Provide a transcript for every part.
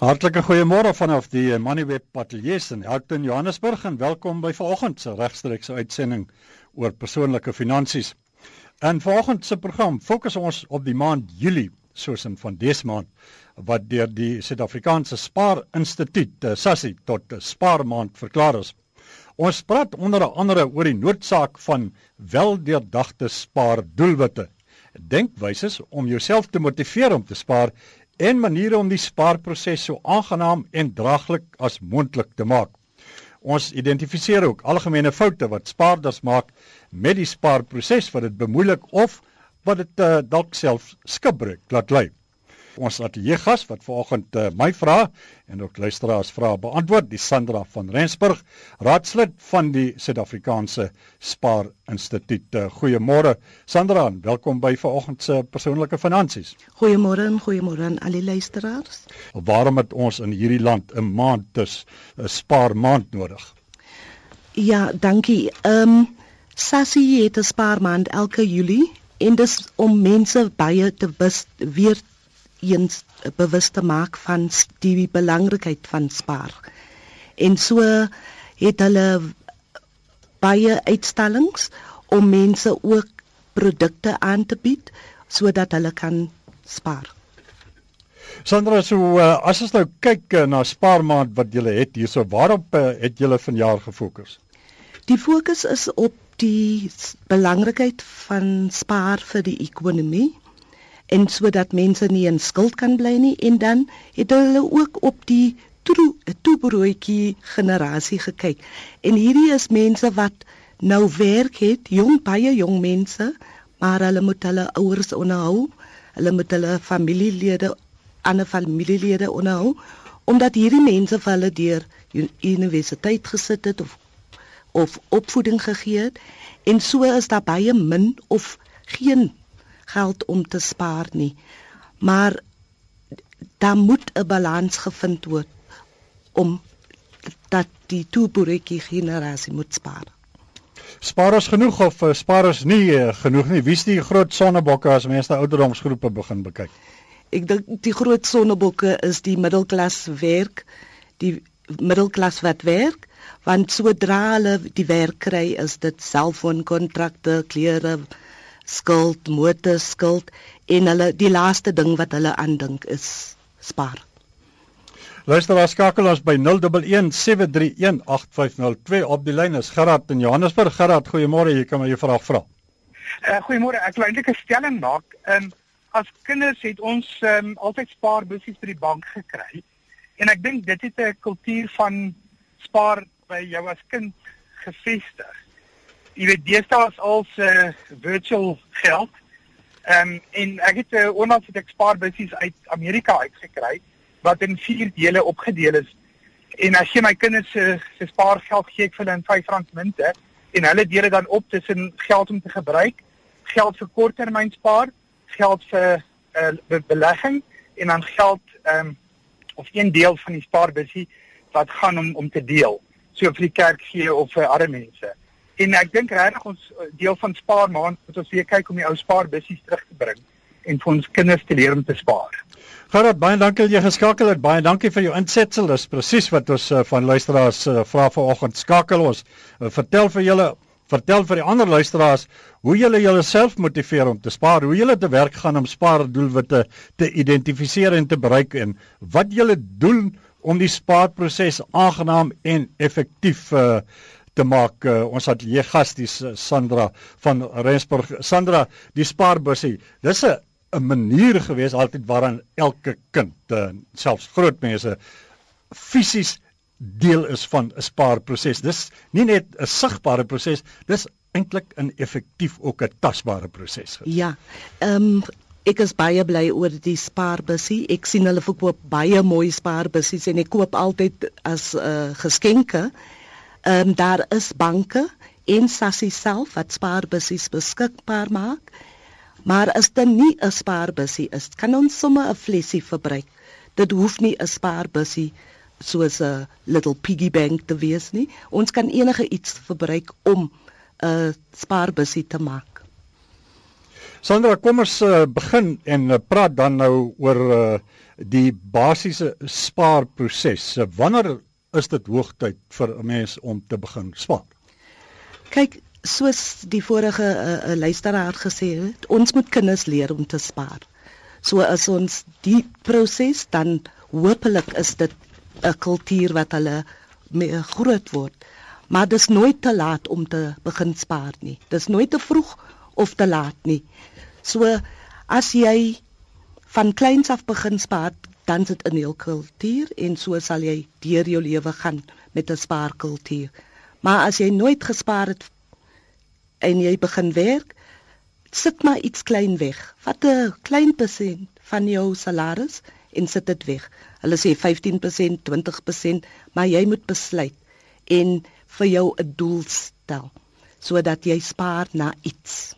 Hartlike goeiemôre vanaf die Moneyweb Ateljee in Elkton, Johannesburg en welkom by vanoggend se regstreekse uitsending oor persoonlike finansies. In vanoggend se program fokus ons op die maand Julie, soos in van dese maand wat deur die Suid-Afrikaanse Spaar Instituut, eh, SASSI, tot Spaarmaand verklaar is. Ons praat onder andere oor die noodsaak van weldeurdagte spaardoelwitte denkwyses om jouself te motiveer om te spaar en maniere om die spaarproses so aangenaam en draaglik as moontlik te maak. Ons identifiseer ook algemene foute wat spaarders maak met die spaarproses wat dit bemoeilik of wat dit uh, dalk self skipbreek laat lei ons ateljee gas wat vanoggend uh, my vra en ook luisteraars vra beantwoord, die Sandra van Rensburg, raadslid van die Suid-Afrikaanse Spaar Instituut. Uh, goeiemôre Sandra, welkom by vanoggend se persoonlike finansies. Goeiemôre en goeiemôre aan al die luisteraars. Waarom het ons in hierdie land 'n maand dus 'n spaar maand nodig? Ja, dankie. Ehm um, Sassie het 'n spaar maand elke Julie en dis om mense baie te wis weer eens bewus te maak van die belangrikheid van spaar. En so het hulle baie uitstallings om mense ook produkte aan te bied sodat hulle kan spaar. Sandra, so uh, as ons nou kyk uh, na spaarmaand wat julle het hierso, waarop uh, het julle vanjaar gefokus? Die fokus is op die belangrikheid van spaar vir die ekonomie en sodat mense nie in skuld kan bly nie. En dan het hulle ook op die toebroodjie generasie gekyk. En hierdie is mense wat nou werk het jong baie jong mense maar hulle moet hulle ouers onderhou hulle moet hulle familielede ander familielede onderhou omdat hierdie mense vir hulle deur universiteit gesit het of of opvoeding gegee het. En so is daar baie min of geen geld om te spaar nie. Maar daar moet 'n balans gevind word om dat die toeboeretjie generasie moet spaar. Spaar ons genoeg of uh, spaar ons nie uh, genoeg nie? Wie is die groot sonnebokke as mense ouderdomsgroepe begin bekyk? Ek dink die groot sonnebokke is die middelklas werk, die middelklas wat werk, want sodra hulle die werk kry, is dit selfoonkontrakte, klere, skuld, motorskuld en hulle die laaste ding wat hulle aandink is spaar. Luister as skakel ons by 0117318502 op die lyn is Gerard in Johannesburg. Gerard, goeiemôre, jy kan my vraag vra. Uh, goeiemôre, ek wil eintlik 'n stelling maak. Ehm um, as kinders het ons um, altyd spaarbussies by die bank gekry. En ek dink dit het 'n kultuur van spaar by jou as kind gevestig jy weet deesdae is al se uh, virtual geld. Ehm um, en ek het 'n uh, onlangs het ek spaarbussies uit Amerika uitgekry wat in vier dele opgedeel is. En as jy my kinders se se spaargeld gee ek vir hulle in R5 munte en hulle deel dit dan op tussen geld om te gebruik, geld vir korttermyn spaar, geld vir 'n uh, be belegging en dan geld ehm um, of een deel van die spaarbussie wat gaan om om te deel. So vir die kerk gee of vir arme mense. En ek dink regtig ons eh, deel van spaar maand moet ons weer kyk om die ou spaarbussies terug te bring en vir ons kinders te leer om te spaar. Gerard, baie dankie dat jy geskakel het. Baie dankie vir jou insetsel. Dis presies wat ons uh, van luisteraars uh, vra vanoggend. Skakel ons. Uh, vertel vir julle, vertel vir die ander luisteraars hoe julle jouself motiveer om te spaar, hoe julle te werk gaan om spaardoelwitte te identifiseer en te bereik en wat julle doen om die spaarproses aangenaam en effektief uh, te maak. Uh, ons het hier gas die Sandra van Rensburg. Sandra, die spaarbussie. Dis 'n 'n manier gewees altyd waaraan elke kind, uh, selfs groot mense fisies deel is van 'n spaarproses. Dis nie net 'n sigbare proses, dis eintlik 'n effektief ook 'n tasbare proses. Ja. Ehm um, ek is baie bly oor die spaarbussie. Ek sien hulle verkoop baie mooi spaarbussies en ek koop altyd as 'n uh, geskenke Ehm um, daar is banke en Sassie self wat spaarbussies beskikbaar maak. Maar as dit nie 'n spaarbussie is, kan ons sommer 'n flesie verbruik. Dit hoef nie 'n spaarbussie soos 'n little piggy bank te wees nie. Ons kan enige iets verbruik om 'n spaarbussie te maak. Sandra, kom ons uh, begin en uh, praat dan nou oor uh, die basiese spaarproses. Wanneer is dit hoogtyd vir 'n mens om te begin spaar? Kyk, soos die vorige uh, luisteraar gesê het, ons moet kinders leer om te spaar. So as ons die proses dan hopelik is dit 'n kultuur wat hulle mee groot word. Maar dis nooit te laat om te begin spaar nie. Dis nooit te vroeg of te laat nie. So as jy van kleins af begin spaar, dan sit in jou kultuur en so sal jy deur jou lewe gaan met 'n spaarkultuur. Maar as jy nooit gespaar het en jy begin werk, sit maar iets klein weg. Vat 'n klein persent van jou salaris en sit dit weg. Hulle sê 15%, 20%, maar jy moet besluit en vir jou 'n doel stel sodat jy spaar na iets.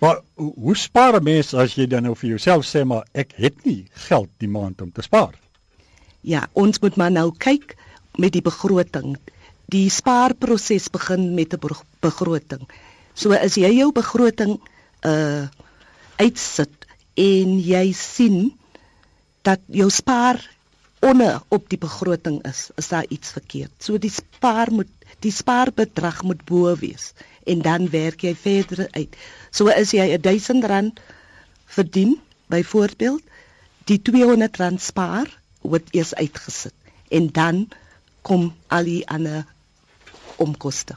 Maar hoe spaar 'n mens as jy dan nou vir jouself sê maar ek het nie geld die maand om te spaar? Ja, ons moet maar nou kyk met die begroting. Die spaarproses begin met 'n begroting. So as jy jou begroting uh uitsit en jy sien dat jou spaar onder op die begroting is, is daar iets verkeerd. So die spaar moet die spaarbedrag moet bo wees en dan werk jy verder uit. So as jy 1000 rand verdien, byvoorbeeld, die 200 rand spaar word eers uitgesit en dan kom al die ander omkoste.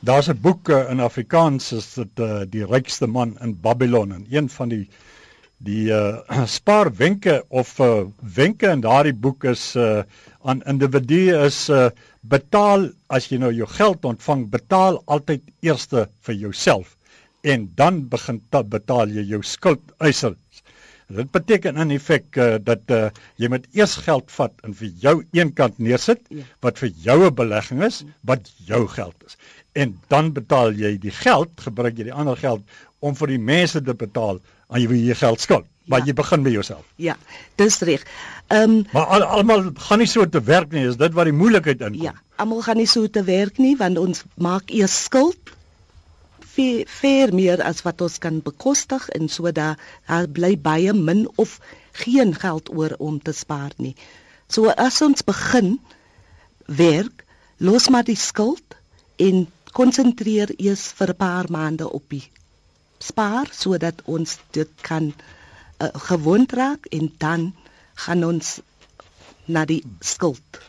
Daar's 'n boek uh, in Afrikaans is dit uh, die rykste man in Babylon en een van die die uh, spaarwenke of uh, wenke in daardie boek is uh, aan individue is uh, betaal as jy nou jou geld ontvang betaal altyd eerste vir jouself en dan begin betaal jy jou skuldeisers dit beteken in effek uh, dat uh, jy moet eers geld vat en vir jou een kant neersit ja. wat vir jou 'n belegging is wat jou geld is en dan betaal jy die geld gebruik jy die ander geld om vir die mense te betaal aan wie jy geld skuld. Maar ja. jy begin by jouself. Ja, dis reg. Ehm um, Maar al, almal gaan nie so te werk nie, is dit wat die moeilikheid inkom. Ja, almal gaan nie so te werk nie want ons maak eers skuld vir vir meer as wat ons kan bekostig en so daar daar bly baie min of geen geld oor om te spaar nie. So as ons begin werk, los maar die skuld en konsentreer eers vir 'n paar maande op die spaar sodat ons dit kan uh, gewond raak en dan gaan ons na die skuld.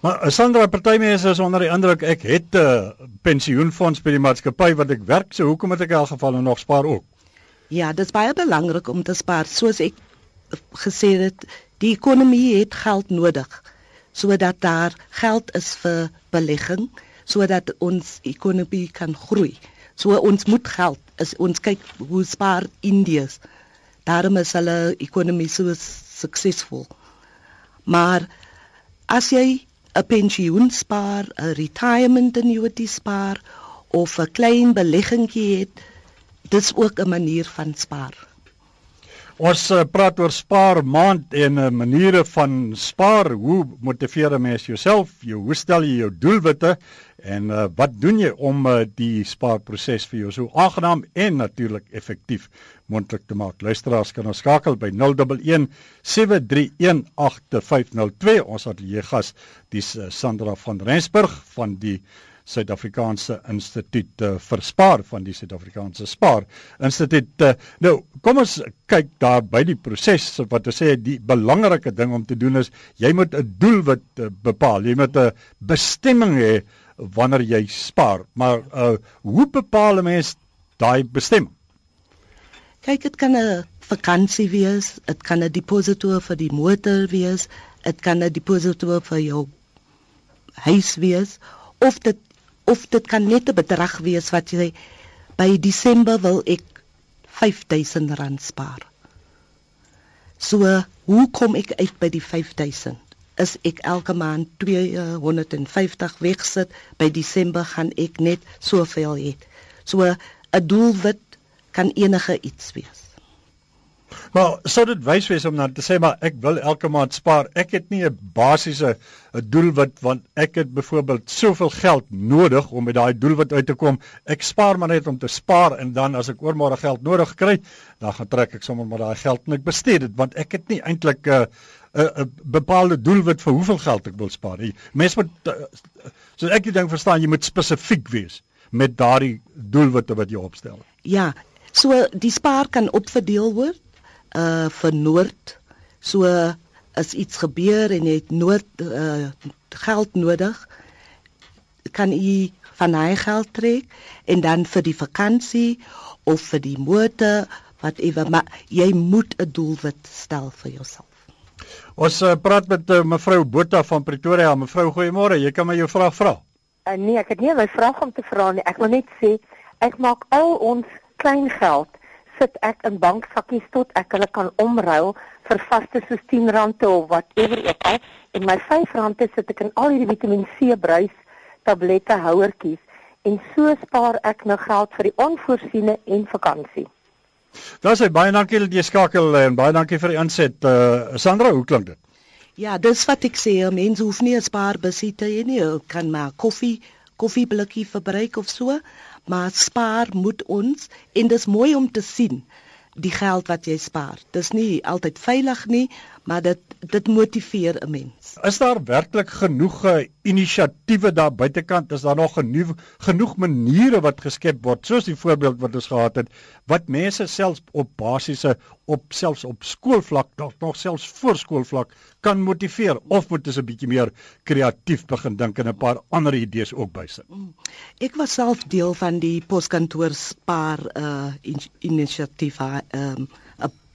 Maar uh, Sandra party mense is onder die indruk ek het 'n uh, pensioenfonds by die maatskappy wat ek werk, so hoekom het ek in elk geval nog spaar ook? Ja, dit is baie belangrik om te spaar soos ek gesê het, die ekonomie het geld nodig sodat daar geld is vir belegging sodat ons ekonomie kan groei. So ons moet geld. As ons kyk hoe spaar Indiërs. Daarom is hulle ekonomie so suksesvol. Maar as jy 'n pensioen spaar, 'n retirement annuity spaar of 'n klein beleggingkie het, dis ook 'n manier van spaar. Ons uh, praat oor spaar maand en uh, maniere van spaar. Hoe motiveer 'n mens jouself? Jou hoe stel jy jou doelwitte? En uh, wat doen jy om uh, die spaarproses vir jou so aangenaam en natuurlik effektief moontlik te maak? Luisteraars kan ons skakel by 011 7318502. Ons ateljee gas, dis uh, Sandra van Rensburg van die Suid-Afrikaanse Instituut uh, vir Spaar van die Suid-Afrikaanse Spaar Instituut. Uh, nou, kom ons kyk daar by die proses wat ons sê die belangrike ding om te doen is jy moet 'n doelwit uh, bepaal. Jy moet 'n bestemming hê wanneer jy spaar. Maar uh hoe bepaal 'n mens daai bestemming? Kyk, dit kan 'n vakansie wees, dit kan 'n deposito vir die motor wees, dit kan 'n deposito vir jou huis wees of dit of dit kan net 'n bedrag wees wat jy by Desember wil ek R5000 spaar. So, hoe kom ek uit by die 5000? is ek elke maand 250 wegsit. By Desember gaan ek net soveel hê. So 'n doelwit kan enige iets wees. Maar sou dit wys wees om dan te sê maar ek wil elke maand spaar. Ek het nie 'n basiese 'n doelwit want ek het byvoorbeeld soveel geld nodig om met daai doelwit uit te kom. Ek spaar maar net om te spaar en dan as ek oormôre geld nodig kry, dan gaan trek ek sommer maar daai geld en ek bestee dit want ek het nie eintlik 'n uh, 'n uh, bepaalde doelwit vir hoeveel geld ek wil spaar. Mense moet uh, so ek dink verstaan jy moet spesifiek wees met daardie doelwitte wat jy opstel. Ja, so die spaar kan opverdeel word uh vir noord. So as iets gebeur en jy het nood uh geld nodig, kan jy van hy geld trek en dan vir die vakansie of vir die motor wat ewe maar jy moet 'n doelwit stel vir jouself. Ons uh, praat met uh, mevrou Botha van Pretoria. Mevrou, goeiemôre. Jy kan my jou vraag vra. Uh, nee, ek het nie 'n vraag om te vra nie. Ek wil net sê ek maak al ons klein geld sit ek in bankvakkies tot ek hulle kan omruil vir vaste soos R10 of whatever ook al en my R5 sit ek in al hierdie Vitamiin C bruis tablette houertjies en so spaar ek nou geld vir die onvoorsiene en vakansie. Daar's hy baie dankie dat jy skakel en baie dankie vir die inset. Uh, Sandra, hoe klink dit? Ja, dis wat ek sê, mense hoef nie 'n spaarbesit te hê nie, kan maar koffie koffieblikkie verbruik of so, maar spaar moet ons en dis mooi om te sien die geld wat jy spaar. Dis nie altyd veilig nie, maar dit dit motiveer 'n mens. Is daar werklik genoeg eh, inisiatiewe daar buitekant? Is daar nog genoeg genoeg maniere wat geskep word soos die voorbeeld wat ons gehad het wat mense selfs op basiese op selfs op skoolvlak nog nog selfs voorskoolvlak kan motiveer of moet ons 'n bietjie meer kreatief begin dink en 'n paar ander idees ook bysit. Mm. Ek was self deel van die poskantoor spaar uh inisiatief ehm um, 'n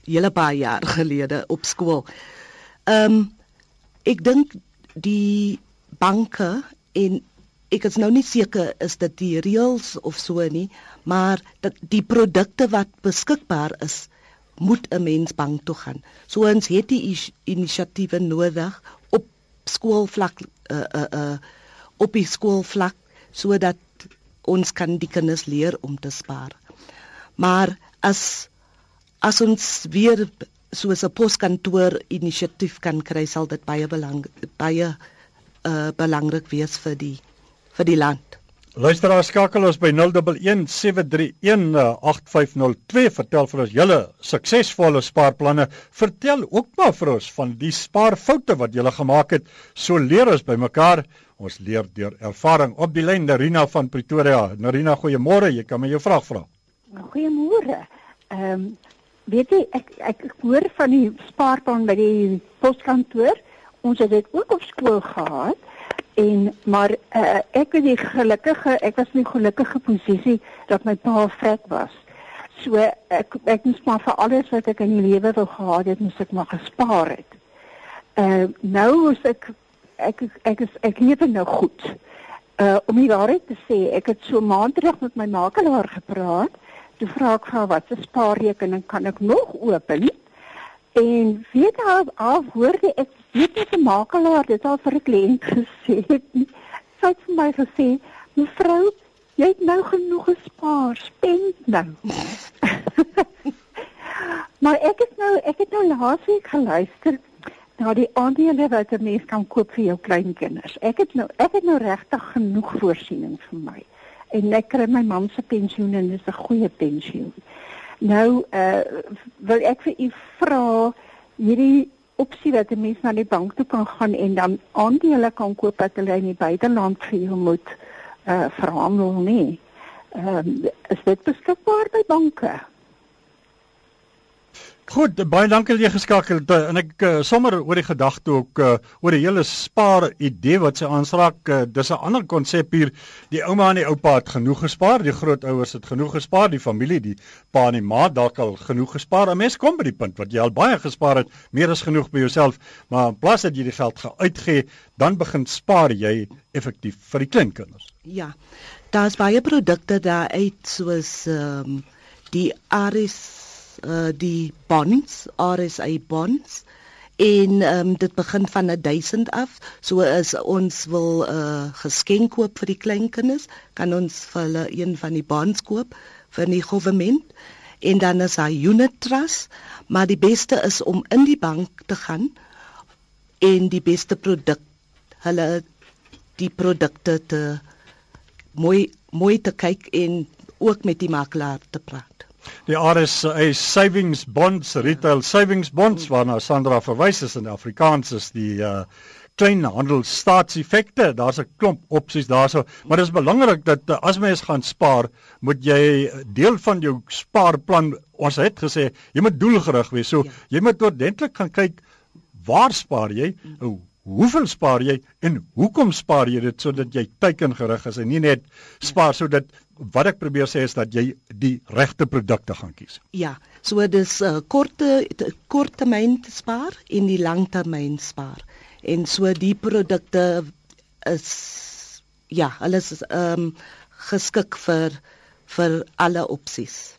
hele paar jaar gelede op skool. Ehm um, ek dink die banke en ek is nou nie seker is dit die reëls of so nie, maar dat die produkte wat beskikbaar is moet 'n mens bank toe gaan. So ons het die inisiatiewe nodig op skoolvlak uh uh uh op die skoolvlak sodat ons kan die kinders leer om te spaar. Maar as as ons weer soos 'n poskantoor inisiatief kan kry sal dit baie belang baie uh belangrik wees vir die vir die land. Luisteraars skakel ons by 0117318502 vertel vir ons julle suksesvolle spaarplanne. Vertel ook maar vir ons van die spaarfoute wat julle gemaak het. So leer ons by mekaar. Ons leer deur ervaring. Op die lyn Narina van Pretoria. Narina, goeiemôre. Jy kan my jou vraag vra. Goeiemôre. Ehm um, weet jy ek ek hoor van die spaarplan by die poskantoor. Ons het dit ook op skool gehad. En maar uh, ek het die gelukkige ek was in 'n gelukkige posisie dat my pa vrek was. So ek ek moes maar vir alles wat ek in die lewe wou gehad het, moes ek maar gespaar het. Uh nou is ek ek ek is ek leef nou goed. Uh om die waarheid te sê, ek het so maand terug met my makelaar gepraat Toe vra ek vir wat se spaarrekening kan ek nog open? En weet jy al hoorde ek weet nie 'n makelaar dit al vir 'n kliënt gesê het. Sy het vir my gesê, "Mevrou, jy het nou genoeg gespaar, spend nou." maar ek het nou ek het nou laasweek geluister na die aandele wat 'n mens kan koop vir jou kleinkinders. Ek het nou ek het nou regtig genoeg voorsiening vir my en ek kry my man se pensioen en dis 'n goeie pensioen. Nou uh wil ek vir u vra hierdie opsie dat 'n mens na die bank toe kan gaan en dan aandele kan koop wat hulle in die buiteland vir jou moet uh verhandel nie. Ehm uh, is dit beskikbaar by banke? Goed, baie dankie dat jy geskakel het en ek uh, sommer oor die gedagte ook uh, oor die hele spaar idee wat sy aansraak. Uh, dis 'n ander konsep hier. Die ouma en die oupa het genoeg gespaar, die grootouers het genoeg gespaar, die familie, die pa en die ma dalk al genoeg gespaar. 'n Mens kom by die punt wat jy al baie gespaar het, meer as genoeg by jouself, maar in plaas dat jy die geld gaan uitgee, dan begin spaar jy effektief vir die kleinkinders. Ja. Daar's baie produkte daar uit soos ehm um, die Aris uh die bonds, RSA bonds en um, dit begin van 1000 af. So as ons wil 'n uh, geskenk koop vir die kleinkinders, kan ons vir hulle een van die bonds koop vir die regering en dan is daar unit trust, maar die beste is om in die bank te gaan en die beste produk hulle die produkte te mooi mooi te kyk en ook met die makelaar te praat. Die RSA savings bonds, retail savings bonds waarna Sandra verwys is in Afrikaans is die uh kleinhandel staatseffekte. Daar's 'n klomp opsies daarso, maar dit is belangrik dat uh, as mens gaan spaar, moet jy deel van jou spaarplan, ons het gesê, jy moet doelgerig wees. So ja. jy moet ordentlik gaan kyk waar spaar jy? Mm. Hoeveel spaar jy en hoekom spaar jy dit sodat jy teikengerig is en nie net spaar sodat wat ek probeer sê is dat jy die regte produkte gaan kies. Ja, so dis 'n uh, korte korttermyn spaar en die langtermyn spaar. En so die produkte is ja, alles is ehm um, geskik vir vir alle opsies.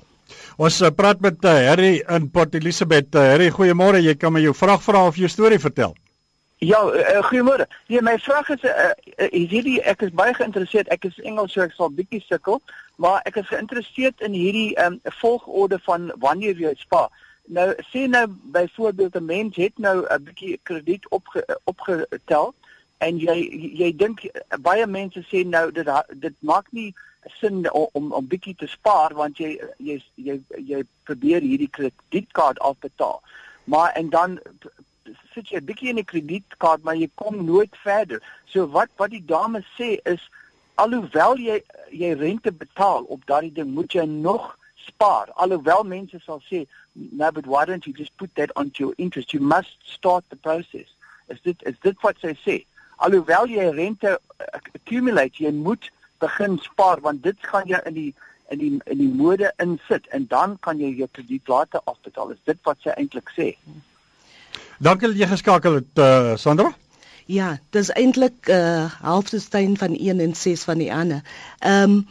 Ons uh, praat met uh, Harry in Port Elizabeth. Harry, goeiemôre. Jy kan my jou vraag vra of jou storie vertel. Ja, uh, goeiemôre. Nee, my vraag is uh, uh, hierdie ek is baie geïnteresseerd. Ek is Engels so ek sal bietjie sukkel, maar ek is geïnteresseerd in hierdie um, volgorde van wanneer jy spaar. Nou sê nou byvoorbeeld 'n mens het nou 'n bietjie krediet opge, opgetel en jy jy dink baie mense sê nou dit dit maak nie sin om om, om bietjie te spaar want jy jy jy jy probeer hierdie kredietkaart afbetaal. Maar en dan sit jy 'n bietjie in 'n kredietkaart maar jy kom nooit verder. So wat wat die dame sê is alhoewel jy jy rente betaal op daardie ding, moet jy nog spaar. Alhoewel mense sal sê, "No, but why don't you just put that onto your interest? You must start the process." Is dit is dit wat sy sê? Alhoewel jy rente accumulate, jy moet begin spaar want dit gaan jy in die in die in die mode insit en dan kan jy jou krediet later afbetaal. Is dit wat sy eintlik sê? Hmm. Dankie dat jy geskakel het uh, Sandra. Ja, dis eintlik 'n uh, halfsteen van 1 en 6 van die ander. Ehm um,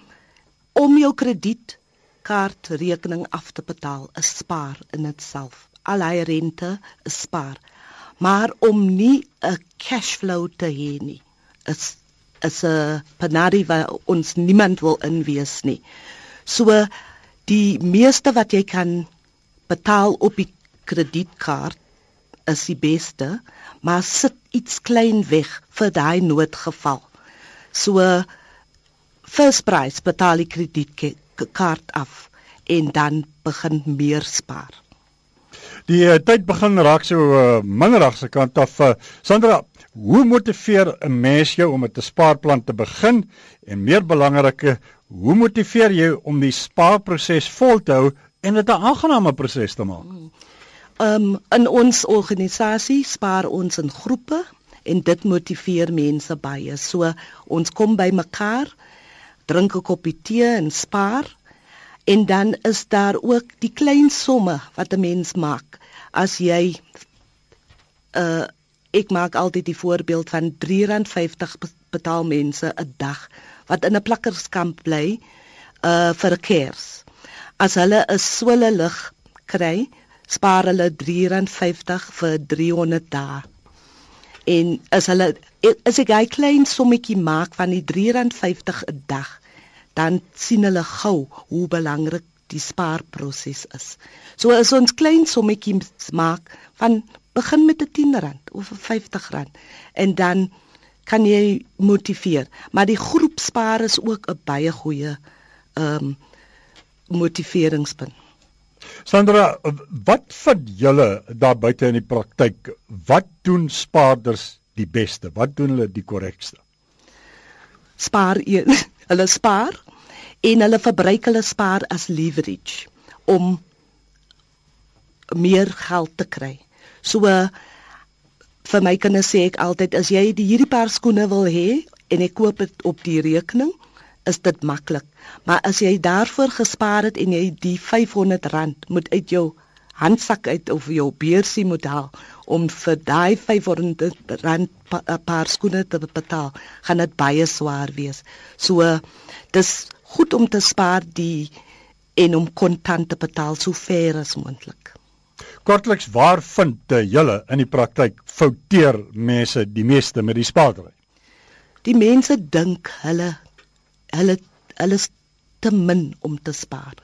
om jou kredietkaartrekening af te betaal, is spaar in itself. Al hy rente is spaar. Maar om nie 'n cash flow te hê nie, is is 'n penari wat ons niemand wil inwees nie. So die meeste wat jy kan betaal op die kredietkaart is die beste, maar sit iets klein weg vir daai noodgeval. So first price betaal die kredietkaart af en dan begin meer spaar. Die uh, tyd begin raak so uh, minderig se kant af. Uh, Sandra, hoe motiveer 'n mens jou om met 'n spaarplan te begin en meer belangrike, hoe motiveer jy om die spaarproses vol te hou en dit 'n aangename proses te maak? Hmm. Um in ons organisasie spaar ons in groepe en dit motiveer mense baie. So ons kom by mekaar, drink 'n koppie tee en spaar. En dan is daar ook die klein somme wat 'n mens maak. As jy uh ek maak altyd die voorbeeld van R3.50 betaal mense 'n dag wat in 'n plakkerskamp bly uh vir kers. As hulle 'n swelle lig kry, spaar hulle R3.50 vir 300 dae. En as hulle as ek 'n klein sommetjie maak van die R3.50 'n dag, dan sien hulle gou hoe belangrik die spaarproses is. So as ons klein sommetjies maak van begin met 'n R10 of 'n R50 en dan kan jy motiveer. Maar die groep spaar is ook 'n baie goeie ehm um, motiveringspunt. Sandra, wat vind julle daar buite in die praktyk? Wat doen spaarders die beste? Wat doen hulle die korrekste? Spaar een. Hulle spaar en hulle verbruik hulle spaar as leverage om meer geld te kry. So vir my kinders sê ek altyd as jy die hierdie paar skoene wil hê en ek koop dit op die rekening, is dit maklik. Maar as jy daarvoor gespaar het en jy die R500 moet uit jou handsak uit of jou beursie moet haal om vir daai R500 pa, paar skoene te betaal, gaan dit baie swaar wees. So dis goed om te spaar die en om kontant te betaal so ver as moontlik. Kortliks, waar vind julle in die praktyk fouteer mense die meeste met die spaardery? Die mense dink hulle hulle hulle is te min om te spaar.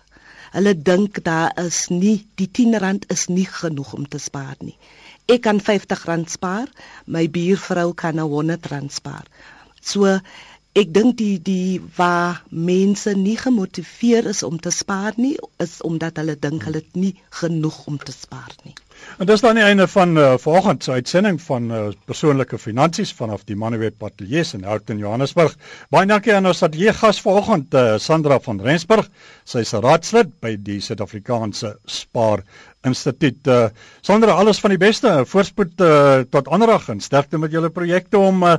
hulle dink daar is nie die R10 is nie genoeg om te spaar nie. Ek kan R50 spaar, my buurvrou kan R100 spaar. So ek dink die die waar mense nie gemotiveer is om te spaar nie, is omdat hulle dink hulle het nie genoeg om te spaar nie. En dis dan die einde van uh, vanoggend se uitsending van uh, persoonlike finansies vanaf die Maneweb Atelier in Houten Johannesburg. Baie dankie aan ons ateljee gas vanoggend uh, Sandra van Rensburg. Sy is raadslid by die Suid-Afrikaanse Spaar Instituut. Uh, Sandra, alles van die beste. Voorspoed uh, tot aanrag en sterkte met julle projekte om uh,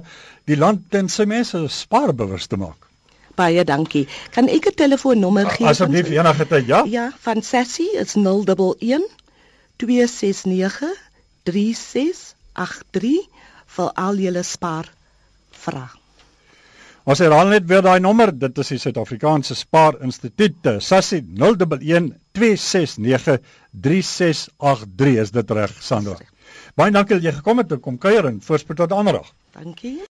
die land en sy mense spaarbewus te maak. Baie dankie. Kan ek 'n telefoonnommer gee? Asseblief enige tyd, ja? Ja, van Sessie is 011 269 3683 vir al julle spaar vra. Ons herhaal net weer daai nommer, dit is die Suid-Afrikaanse Spaar Instituut, Sassie 011 269 3683 is dit reg, Sandra? Baie dankie dat jy gekom het om kom kuier en voorspoed tot ander dag. Dankie.